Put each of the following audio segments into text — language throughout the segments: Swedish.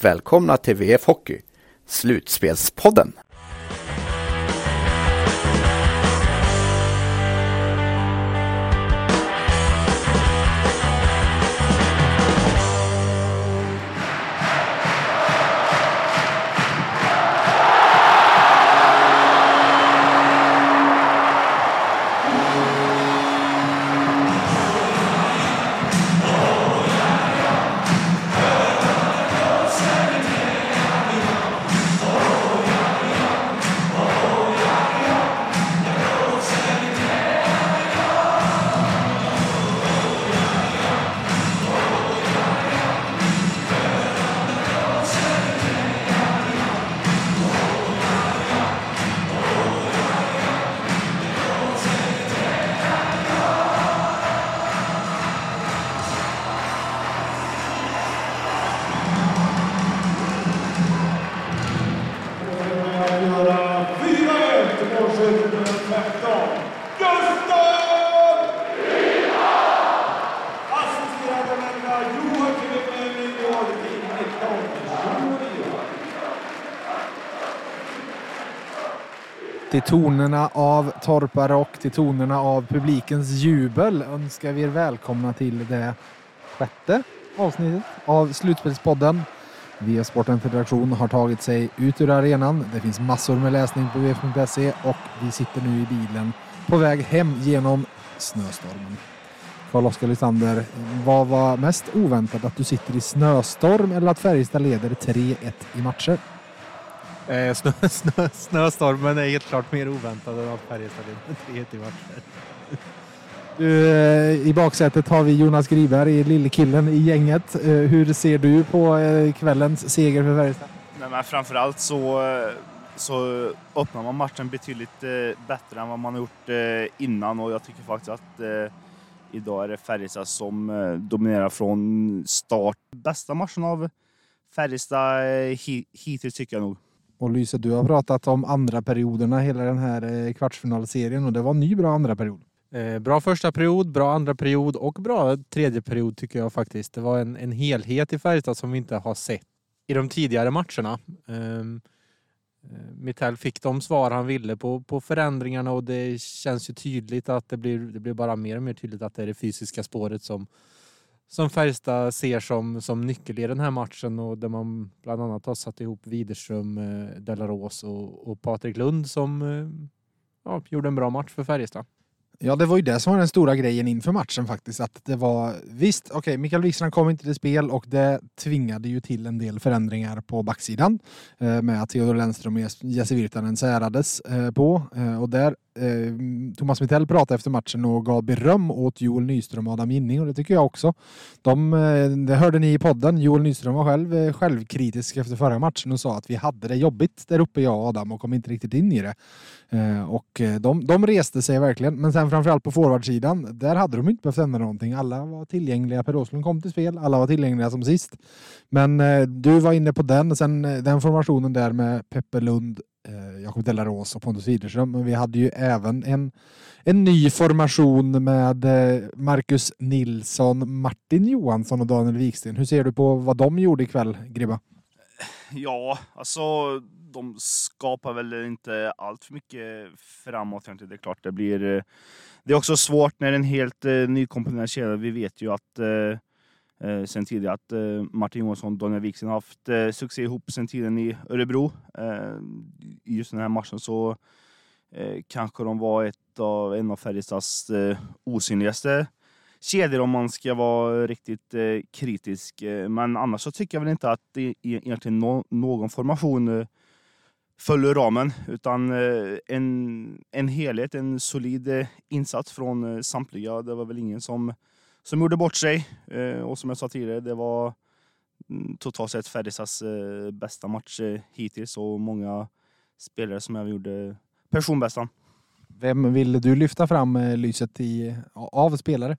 välkomna till VF Hockey, Slutspelspodden. Till tonerna av torparrock, till tonerna av publikens jubel önskar vi er välkomna till det sjätte avsnittet av Slutspelspodden. VF Sportens Federation har tagit sig ut ur arenan. Det finns massor med läsning på vf.se och vi sitter nu i bilen på väg hem genom snöstormen. Carl-Oskar Lysander, vad var mest oväntat? Att du sitter i snöstorm eller att Färjestad leder 3-1 i matcher? Eh, snö, snö, snöstormen är helt klart mer oväntad än att Färjestad leder 3-1 i matcher. Du, eh, I baksätet har vi Jonas Griberg, lillekillen i gänget. Eh, hur ser du på eh, kvällens seger för Färjestad? Nej, men framförallt så, så öppnar man matchen betydligt bättre än vad man har gjort innan och jag tycker faktiskt att idag är det Färjestad som dominerar från start. Bästa matchen av Färjestad hittills tycker jag nog. Och Lyse, du har pratat om andra perioderna hela den här eh, kvartsfinalserien och det var en ny bra andra period. Eh, bra första period, bra andra period och bra tredje period tycker jag faktiskt. Det var en, en helhet i Färjestad som vi inte har sett i de tidigare matcherna. Ehm, eh, um, Mittell fick de svar han ville på, på förändringarna och det känns ju tydligt att det blir, det blir bara mer och mer tydligt att det är det fysiska spåret som, som Färjestad ser som, som nyckel i den här matchen och där man bland annat har satt ihop Widerström, eh, Delaros och, och Patrik Lund som eh, ja, gjorde en bra match för Färjestad. Ja, det var ju det som var den stora grejen inför matchen faktiskt. Att det var, visst, okej, okay, Mikael Wikstrand kom inte till spel och det tvingade ju till en del förändringar på backsidan. Eh, med att Theodor Lennström och Jesse Virtanen särades eh, på. Eh, och där eh, Thomas Mittell pratade efter matchen och gav beröm åt Joel Nyström och Adam Ginning och det tycker jag också. De, eh, det hörde ni i podden. Joel Nyström var själv eh, självkritisk efter förra matchen och sa att vi hade det jobbigt där uppe jag och Adam och kom inte riktigt in i det. Eh, och eh, de, de reste sig verkligen. Men sen framförallt på forwardsidan, där hade de inte behövt ändra någonting. Alla var tillgängliga. Per Åslund kom till spel. Alla var tillgängliga som sist. Men eh, du var inne på den. Sen eh, den formationen där med Peppe Lund, Eh, Jakob Delaros och Pontus Widerström. Men vi hade ju även en, en ny formation med eh, Marcus Nilsson, Martin Johansson och Daniel Wiksten. Hur ser du på vad de gjorde ikväll, Gribba? Ja, alltså de skapar väl inte allt för mycket framåt. Det är klart det blir... Eh, det är också svårt när det är en helt eh, nykomponerad kedja. Vi vet ju att eh, eh, sen tidigare att eh, Martin Johansson och Daniel Wiksen har haft eh, succé ihop sen tiden i Örebro. Eh, I just den här matchen så eh, kanske de var ett av, en av Färjestads eh, osynligaste kedjor om man ska vara riktigt eh, kritisk. Eh, men annars så tycker jag väl inte att det egentligen no någon formation eh, följer ramen, utan eh, en, en helhet, en solid eh, insats från samtliga. Det var väl ingen som, som gjorde bort sig. Och som jag sa tidigare, det var, mm, totalt sett Färjestads eh, bästa match eh, hittills och många spelare som jag gjorde personbästan. Vem vill du lyfta fram eh, lyset i, av spelare?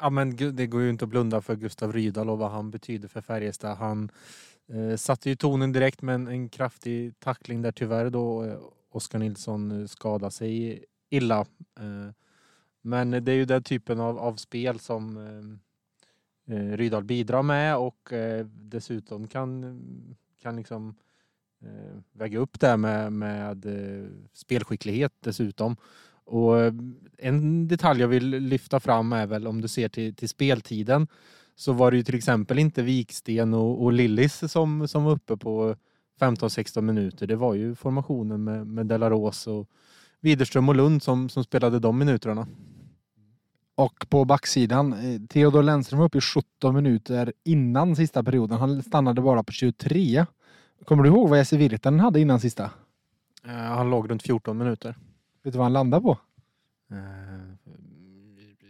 Ja, men det går ju inte att blunda för Gustav Rydahl och vad han betyder för Färjestad. Han eh, satte ju tonen direkt med en, en kraftig tackling där tyvärr då eh, Oskar Nilsson eh, skadade sig illa. Eh, men det är ju den typen av, av spel som eh, eh Rydal Rydahl bidrar med och eh, dessutom kan, kan liksom eh, väga upp det med, med eh, spelskicklighet dessutom. Och eh, en detalj jag vill lyfta fram är väl om du ser till, till speltiden så var det ju till exempel inte Viksten och, och Lillis som, som var uppe på 15-16 minuter. Det var ju formationen med, med Delaros och Widerström och Lund som, som spelade de minuterna. Och på backsidan, eh, Theodor Lennström var uppe i 17 minuter innan sista perioden. Han stannade bara på 23. Kommer du ihåg vad Jesse Virtanen hade innan sista? Eh, han låg runt 14 minuter. Vet du vad han landade på? Eh,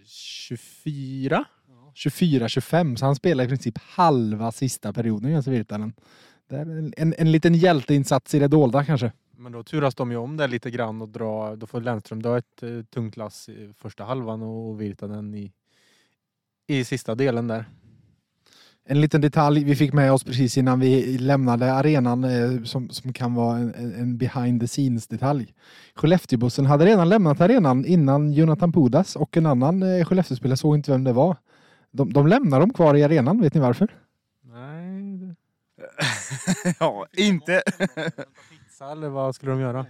24? 24-25, så han spelade i princip halva sista perioden, Jesse Virtanen. Det är en, en, en liten hjälteinsats i det dolda kanske. Men då turas de ju om det lite grann och dra, då får Lennström dra ett eh, tungt lass i första halvan och Virtanen i, i sista delen där. En liten detalj vi fick med oss precis innan vi lämnade arenan eh, som, som kan vara en, en- behind the scenes detalj. Skellefteåbussen hade redan lämnat arenan innan Jonathan Pudas och en annan eh, Skellefteåspelare såg inte vem det var. De, de lämnar dem kvar i arenan, vet ni varför? Nej, ja, inte. Pizza eller vad skulle de göra?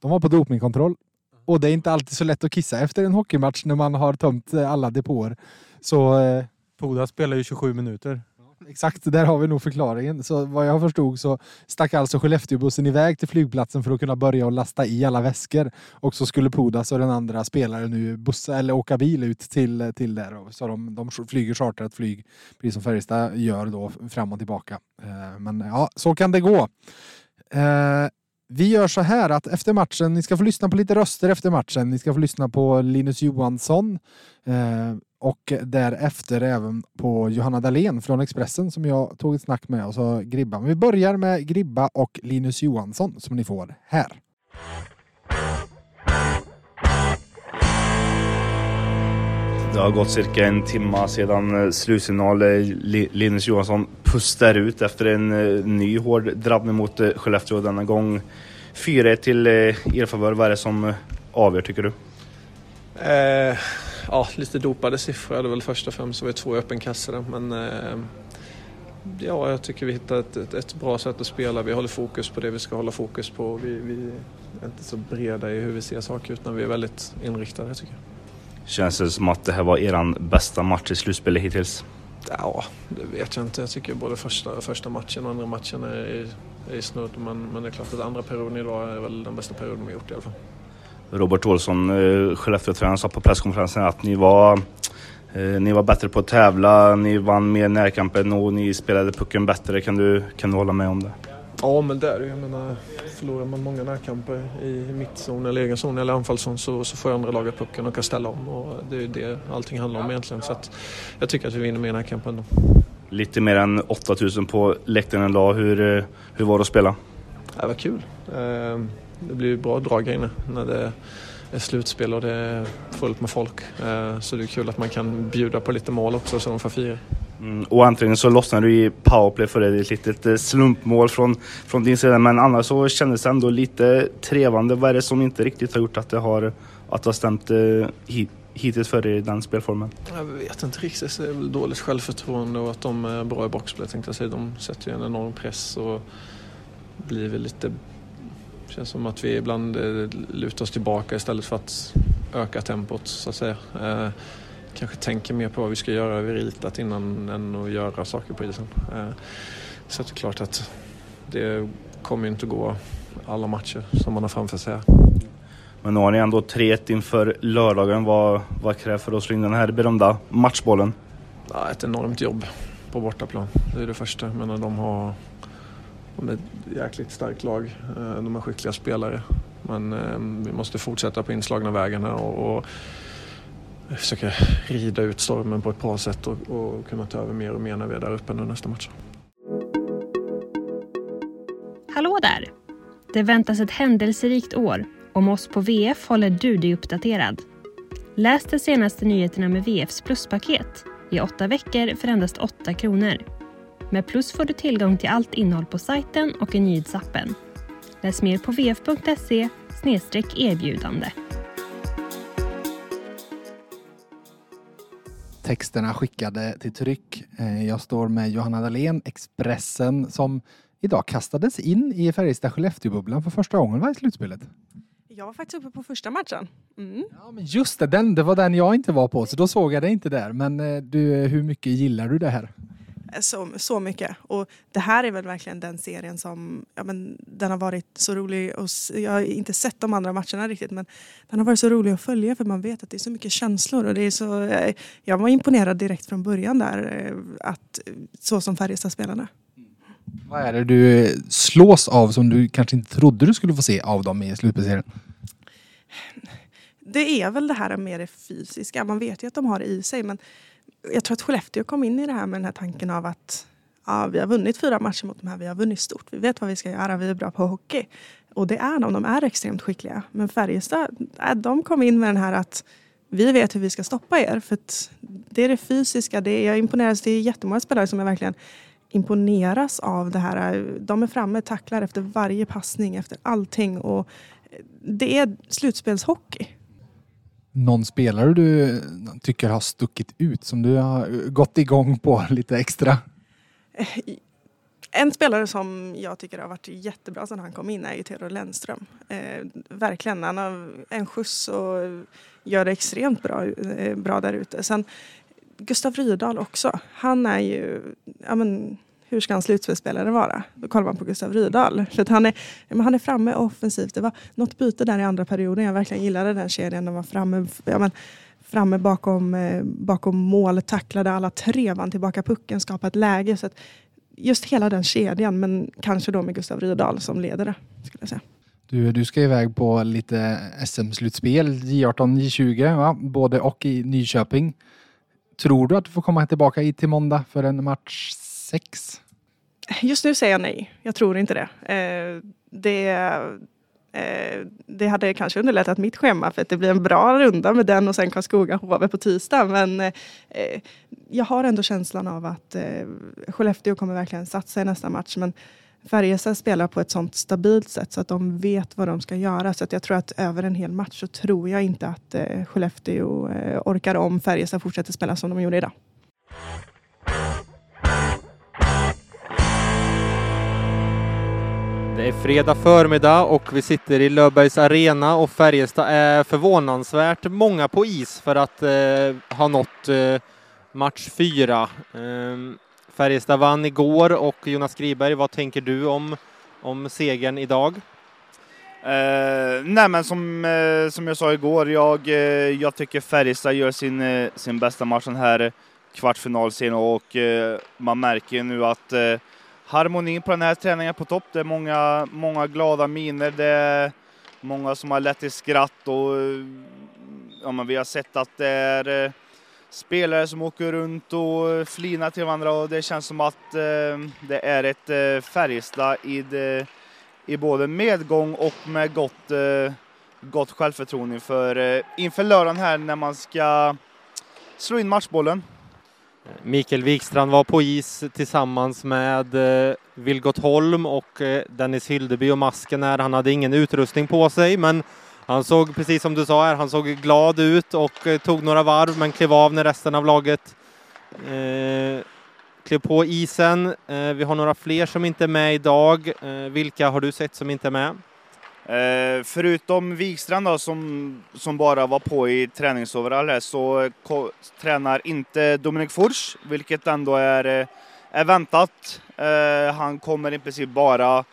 De var på dopingkontroll. Och det är inte alltid så lätt att kissa efter en hockeymatch när man har tömt eh, alla depåer. Så eh, Poda spelar ju 27 minuter. exakt, där har vi nog förklaringen. Så vad jag förstod så stack alltså Skellefteåbussen iväg till flygplatsen för att kunna börja och lasta i alla väskor. Och så skulle Pudas och den andra spelaren nu bussa eller åka bil ut till, till där. Så de, de flyger chartrat flyg, precis som Färjestad gör då fram och tillbaka. Eh, Men ja, så kan det gå. Vi gör så här att efter matchen, ni ska få lyssna på lite röster efter matchen. Ni ska få lyssna på Linus Johansson eh, och därefter även på Johanna Dahlén från Expressen som jag tog ett snack med och så Gribba. Men vi börjar med Gribba och Linus Johansson som ni får här. Det har gått cirka en timme sedan eh, slutsignal. Eh, Linus Johansson pustar ut efter en eh, ny hård drabbning mot eh, Skellefteå denna gång. 4-1 till eh, er favör. Vad är det som eh, avgör tycker du? Eh, ja, lite dopade siffror är det väl först och främst. Så vi har två i öppen kassa där. Men eh, ja, jag tycker vi hittar ett, ett, ett bra sätt att spela. Vi håller fokus på det vi ska hålla fokus på. Vi, vi är inte så breda i hur vi ser saker utan vi är väldigt inriktade tycker jag. Känns det som att det här var er bästa match i slutspelet hittills? Ja, det vet jag inte. Jag tycker både första, första matchen och andra matchen är, är snudd. Men, men det är klart att andra perioden idag är väl den bästa perioden vi gjort i alla fall. Robert Olsson, eh, Skellefteå-tränaren, sa på presskonferensen att ni var, eh, ni var bättre på att tävla, ni vann mer närkampen och ni spelade pucken bättre. Kan du, kan du hålla med om det? Ja, men det är det ju. Jag menar, förlorar man många närkamper i mittzon eller egen zon eller anfallszon så, så får andra laget pucken och kan ställa om. Och det är ju det allting handlar om egentligen. Så att jag tycker att vi vinner mer närkamper ändå. Lite mer än 8000 på läktaren idag. Hur, eh, hur var det att spela? Det var kul. Eh, Det blir ju bra drag här inne när det är slutspel och det är fullt med folk. Eh, Så det är kul att man kan bjuda på lite mål också så de får fira. Mm, och antingen så lossnade du i powerplay för det, ett litet eh, slumpmål från, från din sida. Men annars så kändes det ändå lite trevande. Vad är det som inte riktigt har gjort att det har, att det har stämt eh, hit, hittills för i den spelformen? Jag vet inte riktigt. Det är väl dåligt självförtroende och att de är bra i boxplay tänkte jag säga. De sätter ju en enorm press och blir väl lite... känns som att vi ibland eh, lutar oss tillbaka istället för att öka tempot så att säga. Kanske tänker mer på vad vi ska göra vid ritat innan än att göra saker på isen. Eh, så att det är klart att det kommer ju inte gå alla matcher som man har framför sig. Men nu har ni ändå 3-1 inför lördagen. Vad, vad krävs för att slå in den här berömda matchbollen? Ja, ett enormt jobb på bortaplan. Det är det första. Jag menar, de har de är ett jäkligt starkt lag. Eh, De har skickliga spelare. Men eh, vi måste fortsätta på inslagna vägarna och, och försöka rida ut stormen på ett bra sätt och, och kunna ta över mer och mer när vi är där uppe under nästa match. Hallå där! Det väntas ett händelserikt år. Om oss på VF håller du dig uppdaterad. Läs de senaste nyheterna med VFs pluspaket i åtta veckor för endast 8 kronor. Med Plus får du tillgång till allt innehåll på sajten och i nyhetsappen. Läs mer på vf.se erbjudande. Texterna skickade till tryck. Eh, jag står med Johanna Dahlén, Expressen, som idag kastades in i Färjestad-Skellefteå-bubblan för första gången var i slutspelet. Jag var faktiskt uppe på första matchen. Mm. Ja, men just det, den, det var den jag inte var på, så då såg jag det inte där. Men eh, du, hur mycket gillar du det här? Så, så mycket. Och det här är väl verkligen den serien som, ja men den har varit så rolig och jag har inte sett de andra matcherna riktigt men den har varit så rolig att följa för man vet att det är så mycket känslor och det är så, eh, jag var imponerad direkt från början där eh, att så som Färjestad spelade. Vad är det du slås av som du kanske inte trodde du skulle få se av dem i slutspelsserien? Det är väl det här med det fysiska. Man vet ju att de har det i sig men jag tror att Skellefteå kom in i det här med den här tanken av att ja, vi har vunnit fyra matcher mot de här, vi har vunnit stort, vi vet vad vi ska göra, vi är bra på hockey. Och det är de, de är extremt skickliga. Men Färjestad, de kom in med den här att vi vet hur vi ska stoppa er. För det är det fysiska, det är, jag imponeras, det är jättemånga spelare som jag verkligen imponeras av det här. De är framme, tacklar efter varje passning, efter allting. Och det är slutspelshockey någon spelare du tycker har stuckit ut som du har gått igång på lite extra? En spelare som jag tycker har varit jättebra sedan han kom in är ju Theodor Lennström. Eh, verkligen, han har en skjuts och gör det extremt bra, eh, bra där ute. Sen Gustav Rydahl också. Han är ju, ja men, hur ska en slutspelsspelare vara? Då kollar man på Gustav Rydahl. För han, är, han är framme offensivt. Det var något byte där i andra perioden. Jag verkligen gillade den kedjan. De var framme, ja, men, framme bakom, eh, bakom mål, tacklade alla tre, vann tillbaka pucken, skapade ett läge. Så just hela den kedjan, men kanske då med Gustav Rydahl som ledare. Skulle jag säga. Du, du ska iväg på lite SM-slutspel, J18, J20, va? både och i Nyköping. Tror du att du får komma tillbaka hit till måndag för en match sex? Just nu säger jag nej. Jag tror inte det. Eh, det, eh, det hade kanske underlättat mitt schema för att det blir en bra runda med den och sen Karlskoga-HV på tisdag. Men eh, jag har ändå känslan av att eh, Skellefteå kommer verkligen satsa i nästa match. Men Färjestad spelar på ett sånt stabilt sätt så att de vet vad de ska göra. Så att jag tror att över en hel match så tror jag inte att eh, Skellefteå eh, orkar om Färjestad fortsätter spela som de gjorde idag. Det är fredag förmiddag och vi sitter i Löfbergs arena och Färjestad är förvånansvärt många på is för att eh, ha nått eh, match fyra. Eh, Färjestad vann igår och Jonas Griberg, vad tänker du om, om segern idag? Eh, nej men som, eh, som jag sa igår, jag, eh, jag tycker Färjestad gör sin, eh, sin bästa match den här kvartsfinalserien och eh, man märker ju nu att eh, Harmonin på den här träningen på topp. Det är många, många glada miner. Det är många som har lätt i skratt och ja, men vi har sett att det är eh, spelare som åker runt och flinar till varandra och det känns som att eh, det är ett eh, Färjestad i, det, i både medgång och med gott, gott självförtroende inför, inför lördagen här när man ska slå in matchbollen. Mikael Wikstrand var på is tillsammans med eh, Vilgot Holm och eh, Dennis Hildeby och masken här. Han hade ingen utrustning på sig men han såg, precis som du sa här, han såg glad ut och eh, tog några varv men klev av när resten av laget eh, klev på isen. Eh, vi har några fler som inte är med idag. Eh, vilka har du sett som inte är med? Eh, förutom Wikstrand då, som, som bara var på i träningsoverall så ko, tränar inte Dominik Fors, vilket ändå är, eh, är väntat. Eh, han kommer i princip bara,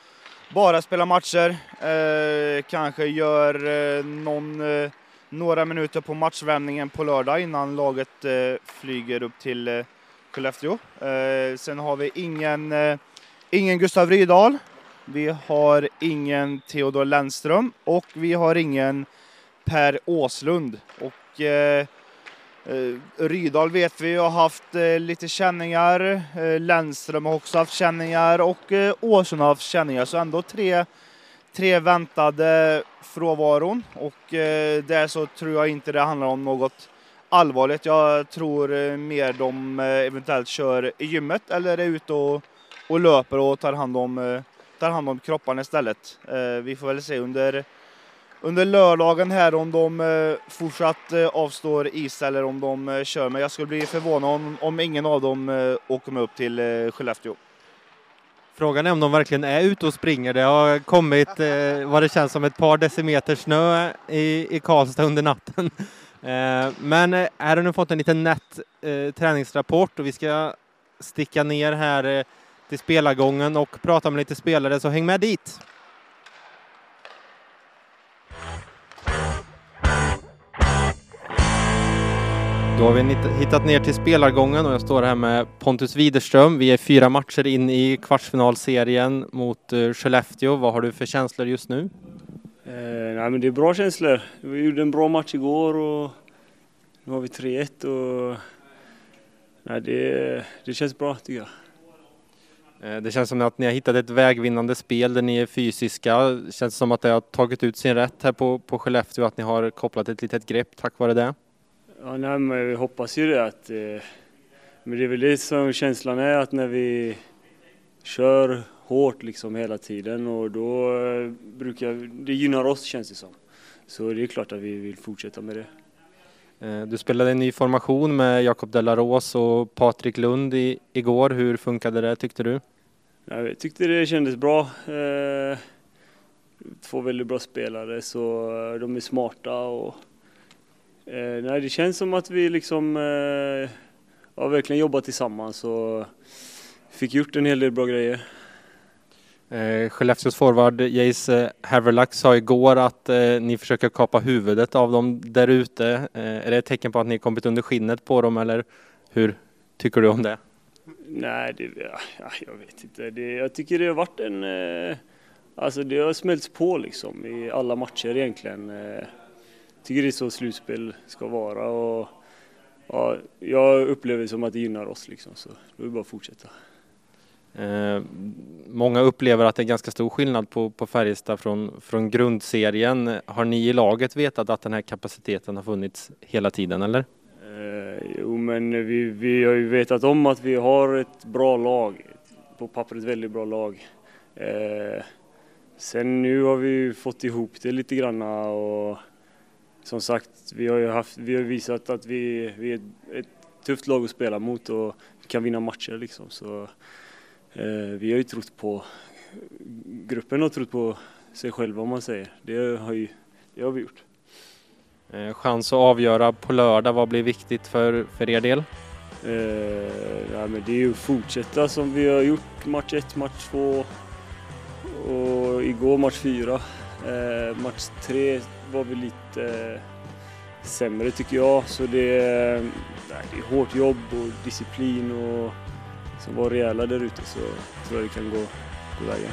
bara spela matcher. Eh, kanske gör eh, någon, eh, några minuter på matchvärmningen på lördag innan laget eh, flyger upp till eh, Skellefteå. sen har vi ingen, ingen Gustav Rydahl vi har ingen Theodor Lennström och vi har ingen Per Åslund. Och, eh, eh, Rydal vet vi har haft eh, lite känningar. Eh, Lennström har också haft känningar och eh, Åslund har haft känningar. Så ändå tre, tre väntade frånvaron och eh, där så tror jag inte det handlar om något allvarligt. Jag tror eh, mer de eh, eventuellt kör i gymmet eller är ute och, och löper och tar hand om, eh, tar hand om kropparna istället. Eh, vi får väl se under, under lördagen här om de eh, fortsatt eh, avstår is eller om de kör. Men jag skulle bli förvånad om, om ingen av dem åker med upp till Skellefteå. Frågan är om de verkligen är ute och springer. Det har kommit eh, vad det känns som ett par decimeter snö i, i Karlstad under natten. Eh, men här har nu fått en liten nätt eh, träningsrapport och vi ska sticka ner här till spelargången och prata med lite spelare, så häng med dit! Då har vi hittat ner till spelargången och jag står här med Pontus Widerström. Vi är fyra matcher in i kvartsfinalserien mot eh, Skellefteå. Vad har du för känslor just nu? Eh, nej, men det är bra känslor. Vi gjorde en bra match igår och nu har vi 3-1 och nej, det, det känns bra tycker jag. Eh, det känns som att ni har hittat ett vägvinnande spel där ni är fysiska. Det känns som att det har tagit ut sin rätt här på, på Skellefteå, att ni har kopplat ett litet grepp tack vare det. Ja, nej, men vi hoppas ju det att eh, men det är väl det som känslan är att när vi kör hårt liksom hela tiden och då eh, brukar det gynnar oss känns det som. Så det är klart att vi vill fortsätta med det. Eh, du spelade en ny formation med Jakob Delaros och Patrik Lund i, igår. Hur funkade det tyckte du? Jag tyckte det kändes bra. Eh, två väldigt bra spelare så eh, de är smarta och nej, det känns som att vi liksom har verkligen jobbat tillsammans och fick gjort en hel del bra grejer. Eh, Skellefteås forward Jace eh, Haverlack sa igår att eh, ni försöker kapa huvudet av dem där ute. Eh, är det ett tecken på att ni kommit under skinnet på dem eller hur tycker du om det? Nej, det, ja, jag vet inte. Det, jag tycker det har varit en... Eh, alltså det har smälts på liksom i alla matcher egentligen. Eh, tycker det är så slutspel ska vara och ja, jag upplever det som att det gynnar oss liksom så då är det bara att fortsätta. Eh, många upplever att det är ganska stor skillnad på, på Färjestad från, från grundserien. Har ni i laget vetat att den här kapaciteten har funnits hela tiden eller? Eh, jo men vi, vi har ju vetat om att vi har ett bra lag, på pappret väldigt bra lag. Eh, sen nu har vi ju fått ihop det lite granna och som sagt vi har ju haft, vi har visat att vi, vi är ett, ett tufft lag att spela mot och kan vinna matcher liksom. Så, vi har ju trott på, gruppen har trott på sig själva om man säger. Det har, ju, det har vi gjort. Eh, chans att avgöra på lördag, vad blir viktigt för, för er del? Eh, ja, men det är ju att fortsätta som vi har gjort match 1, match 2 och igår match 4. Eh, match 3 var vi lite eh, sämre tycker jag så det, är- det är hårt jobb och disciplin och som var rejäla där ute så tror jag det kan gå, gå vägen.